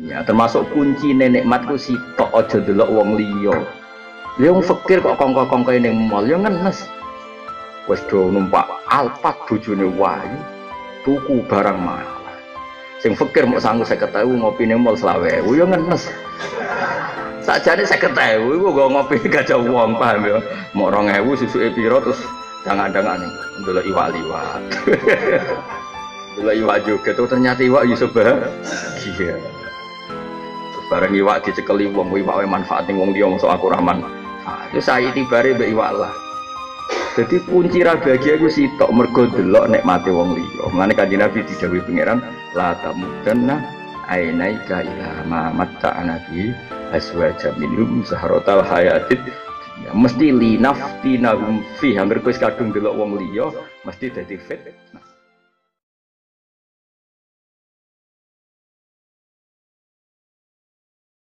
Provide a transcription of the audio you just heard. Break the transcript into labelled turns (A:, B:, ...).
A: Ya, termasuk kunci nikmat ku sitok aja delok wong liya. Lha wong fakir kok kongko-kongko ning mall ya ngenes. Wis do numpak Alphard bojone wayu, tuku barang mahal. Sing fakir mau sanggup saya ketahui ngopi ning mall selawe, ya ngenes. Sakjane 50.000 iku gak ngopi gak jauh wong paham ya. Mau 2000 susuke piro terus jangan-jangan nih ndelok iwak liwat. Ndelok iwak juga tuh ternyata iwak Yusuf Iya bareng iwak dicekeli wong iwak manfaat ning wong liya mosok aku rahman. Ah itu saya tibare mbek iwak lah. Jadi kunci ra bahagia iku sitok mergo delok nikmate wong liya. Mlane kanjeng Nabi didhawuhi pangeran la tamudanna ainaika ila ma matta'ana bi aswaja minhum zahratal hayatid ya mesti linaftinahum fi hampir kowe kadung delok wong liya mesti dadi fit